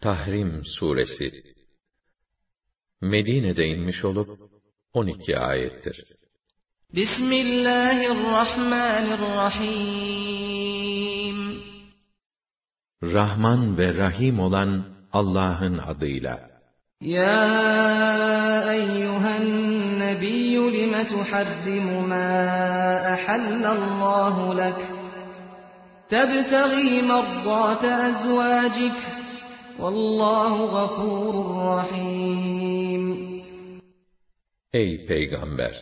Tahrim suresi Medine'de inmiş olup 12 ayettir. Bismillahirrahmanirrahim Rahman ve Rahim olan Allah'ın adıyla. Ya eyyühen nebiyyü lime tuhaddimu ma ahallallahu lek. Tebteği maddata ezvâcik. Vallahu gafurur rahim. Ey peygamber!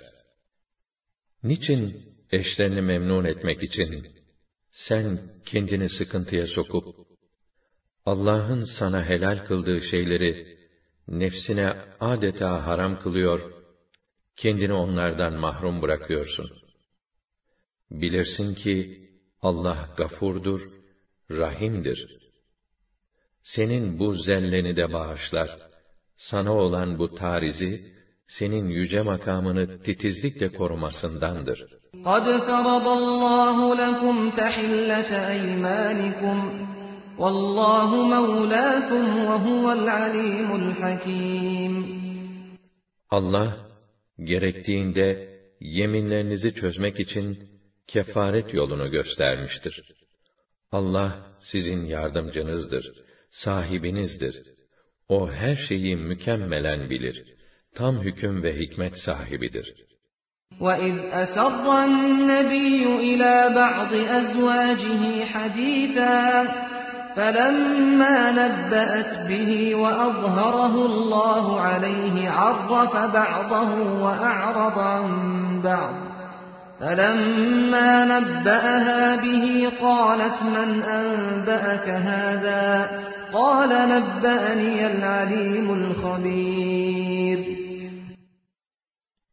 Niçin eşlerini memnun etmek için sen kendini sıkıntıya sokup Allah'ın sana helal kıldığı şeyleri nefsine adeta haram kılıyor, kendini onlardan mahrum bırakıyorsun. Bilirsin ki Allah gafurdur, rahimdir.'' Senin bu zelleni de bağışlar. Sana olan bu tarizi, senin yüce makamını titizlikle korumasındandır. قَدْ فَرَضَ اللّٰهُ لَكُمْ تَحِلَّةَ اَيْمَانِكُمْ وَاللّٰهُ مَوْلَاكُمْ وَهُوَ الْعَلِيمُ الْحَكِيمُ Allah, gerektiğinde yeminlerinizi çözmek için kefaret yolunu göstermiştir. Allah sizin yardımcınızdır, Sahibinizdir. O her şeyi mükemmelen bilir. Tam hüküm ve hikmet sahibidir. وَإِذْ أَسَرَّ النَّبِيُّ إِلَى بَعْضِ أَزْوَاجِهِ حَدِيثًا فَلَمَّا نَبَّأَتْ بِهِ وَأَظْهَرَهُ اللَّهُ عَلَيْهِ عَرَّفَ بَعْضَهُ وَأَعْرَضَ عَنْ بَعْضٍ فَلَمَّا نَبَّأَهَا بِهِ قَالَتْ مَنْ أَنْبَأَكَ هَذَا قَالَ نَبَّأَنِيَ الْعَلِيمُ الْخَبِيرُ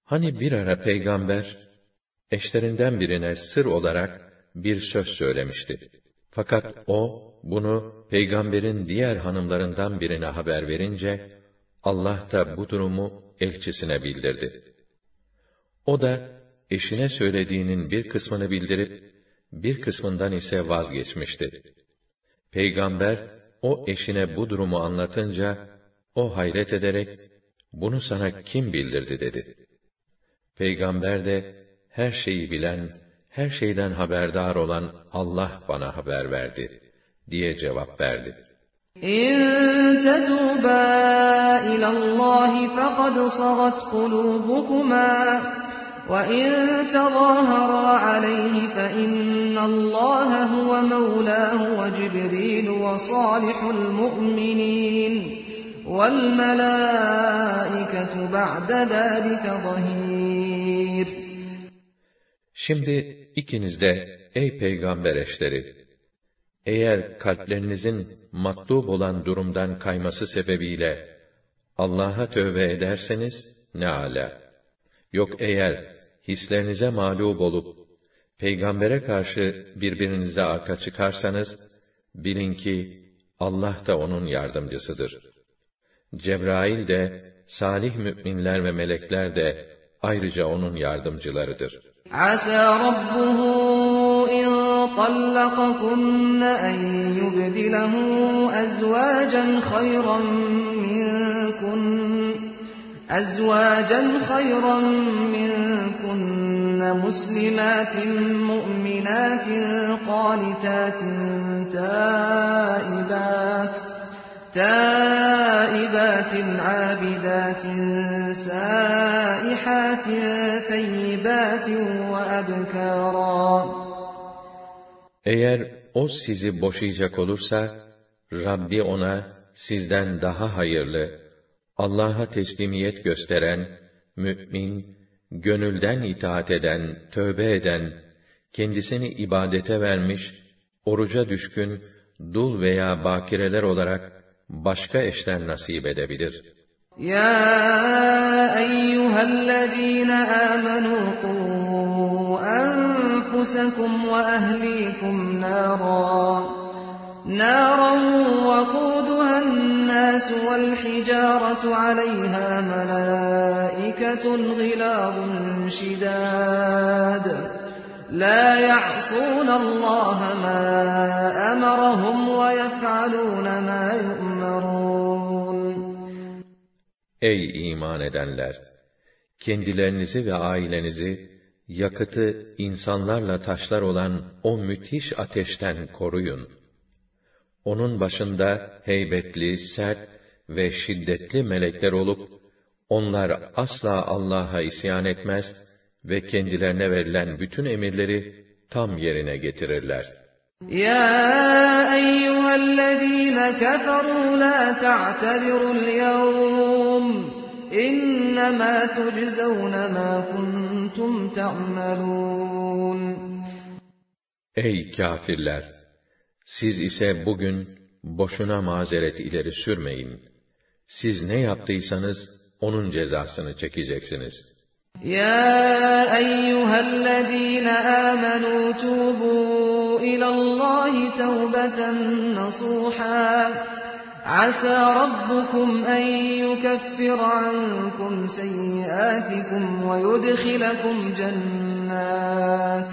Hani bir ara peygamber, eşlerinden birine sır olarak bir söz söylemişti. Fakat o, bunu peygamberin diğer hanımlarından birine haber verince, Allah da bu durumu elçisine bildirdi. O da, eşine söylediğinin bir kısmını bildirip, bir kısmından ise vazgeçmişti. Peygamber, o eşine bu durumu anlatınca, o hayret ederek, bunu sana kim bildirdi dedi. Peygamber de, her şeyi bilen, her şeyden haberdar olan Allah bana haber verdi, diye cevap verdi. İn tetûbâ ilallâhi fekad sagat kulûbukuma وَإِن تَظَاهَرَا عَلَيْهِ فَإِنَّ اللَّهَ هُوَ مَوْلَاهُ وَجِبْرِيلُ وَصَالِحُ الْمُؤْمِنِينَ وَالْمَلَائِكَةُ بَعْدَ ذَٰلِكَ ظَهِيرٌ Şimdi ikiniz de ey peygamber eşleri eğer kalplerinizin matlub olan durumdan kayması sebebiyle Allah'a tövbe ederseniz ne ala. Yok eğer hislerinize mağlup olup peygambere karşı birbirinize arka çıkarsanız bilin ki Allah da onun yardımcısıdır. Cebrail de salih müminler ve melekler de ayrıca onun yardımcılarıdır. Asa rabbuhu in tallakakunna en yubdilehu ezvacen hayran أزواجا خيرا منكن مسلمات مؤمنات قانتات تائبات تائبات عابدات سائحات ثيبات وأبكارا. Eğer o sizi boşayacak olursa, Rabbi ona sizden daha hayırlı, Allah'a teslimiyet gösteren, mü'min, gönülden itaat eden, tövbe eden, kendisini ibadete vermiş, oruca düşkün, dul veya bakireler olarak başka eşler nasip edebilir. Ya eyyühellezîne âmenû qû enfusekum ve ehlikum nârâ نارا وقودها الناس والحجارة عليها ملائكة غلاظ شداد لا يعصون الله ما أمرهم ويفعلون ما يؤمرون Ey iman edenler! Kendilerinizi ve ailenizi, yakıtı insanlarla taşlar olan o müthiş ateşten koruyun. Onun başında heybetli, sert ve şiddetli melekler olup, onlar asla Allah'a isyan etmez ve kendilerine verilen bütün emirleri tam yerine getirirler. Ya eyyühellezîne keferû la ta'tedirul yevm innemâ tujzevne mâ kuntum ta'melûn Ey kâfirler! Siz ise bugün boşuna mazeret ileri sürmeyin. Siz ne yaptıysanız onun cezasını çekeceksiniz.'' يا أيها الذين آمنوا توبوا إلى الله توبة نصوحا عسى ربكم أن يكفر عنكم سيئاتكم ويدخلكم جنات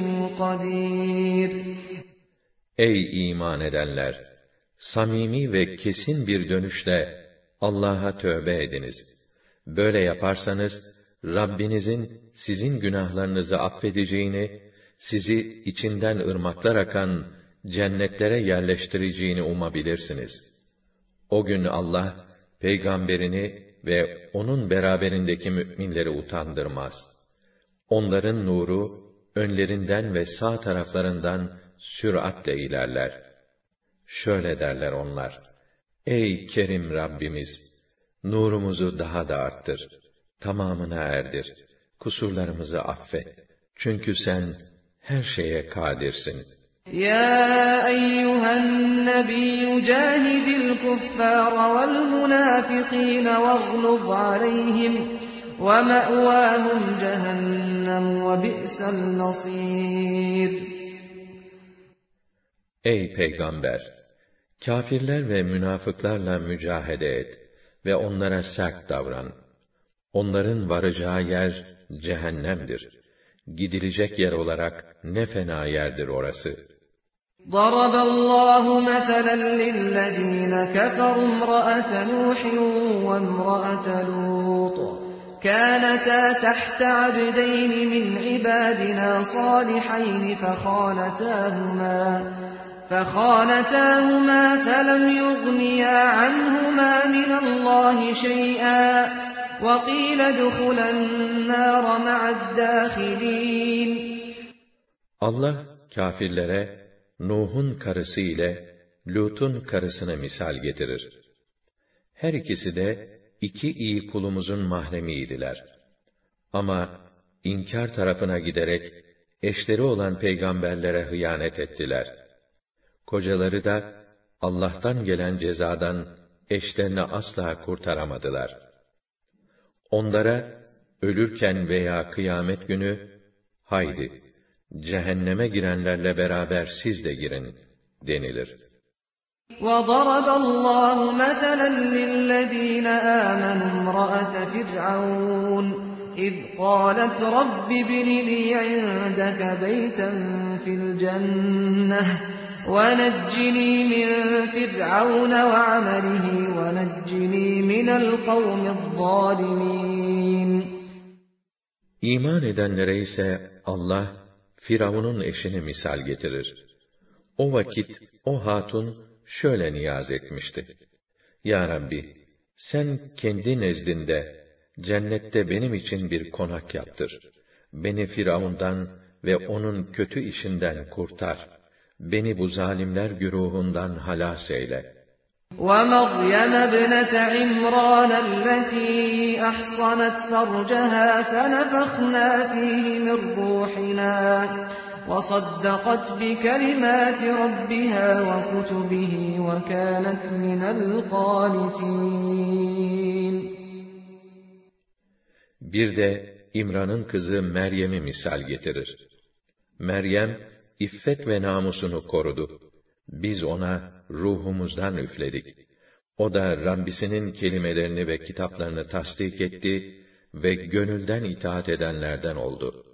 قدير Ey iman edenler! Samimi ve kesin bir dönüşle Allah'a tövbe ediniz. Böyle yaparsanız, Rabbinizin sizin günahlarınızı affedeceğini, sizi içinden ırmaklar akan cennetlere yerleştireceğini umabilirsiniz. O gün Allah, peygamberini ve onun beraberindeki müminleri utandırmaz. Onların nuru, önlerinden ve sağ taraflarından süratle ilerler. Şöyle derler onlar, Ey Kerim Rabbimiz! Nurumuzu daha da arttır. Tamamına erdir. Kusurlarımızı affet. Çünkü sen her şeye kadirsin. Ya eyyühen nebiyyü cahidil kuffâra vel münâfikîne vaghluz aleyhim ve me'vâhum cehennem ve bi'sel nasîr. Ey Peygamber! Kafirler ve münafıklarla mücahede et ve onlara sert davran. Onların varacağı yer cehennemdir. Gidilecek yer olarak ne fena yerdir orası. ضرب الله مثلا للذين كفروا امرأة نوح وامرأة لوط كانتا تحت عبدين من عبادنا صالحين فخانتاهما فخانتاهما فلم يغنيا عنهما من الله شيئا وقيل ادخلا النار مع الداخلين Allah kafirlere Nuh'un karısı ile Lut'un karısını misal getirir. Her ikisi de iki iyi kulumuzun mahremiydiler. Ama inkar tarafına giderek eşleri olan peygamberlere hıyanet ettiler. Kocaları da Allah'tan gelen cezadan eşlerini asla kurtaramadılar. Onlara ölürken veya kıyamet günü haydi cehenneme girenlerle beraber siz de girin denilir. وَضَرَبَ اللّٰهُ مَثَلًا لِلَّذ۪ينَ آمَنُوا امْرَأَةَ فِرْعَوْنَ إِذْ قَالَتْ رَبِّ ابْنِ لِي عِندَكَ بَيْتًا فِي الْجَنَّةِ وَنَجِّنِي مِنْ فِرْعَوْنَ وَعَمَلِهِ وَنَجِّنِي مِنَ الْقَوْمِ الظَّالِمِينَ İman edenlere ise Allah, Firavun'un eşini misal getirir. O vakit, o hatun şöyle niyaz etmişti. Ya Rabbi, sen kendi nezdinde, cennette benim için bir konak yaptır. Beni Firavundan ve onun kötü işinden kurtar.'' Beni bu zalimler güruhundan halas eyle. وَمَرْيَمَ ابْنَةَ عِمْرَانَ الَّتِي أَحْصَنَتْ فَرْجَهَا فَنَفَخْنَا فِيهِ مِنْ رُوحِنَا وَصَدَّقَتْ بِكَلِمَاتِ رَبِّهَا وَكُتُبِهِ وَكَانَتْ مِنَ الْقَانِتِينَ Bir de İmran'ın kızı Meryem'i misal getirir. Meryem, iffet ve namusunu korudu. Biz ona ruhumuzdan üfledik. O da Rabbisinin kelimelerini ve kitaplarını tasdik etti ve gönülden itaat edenlerden oldu.''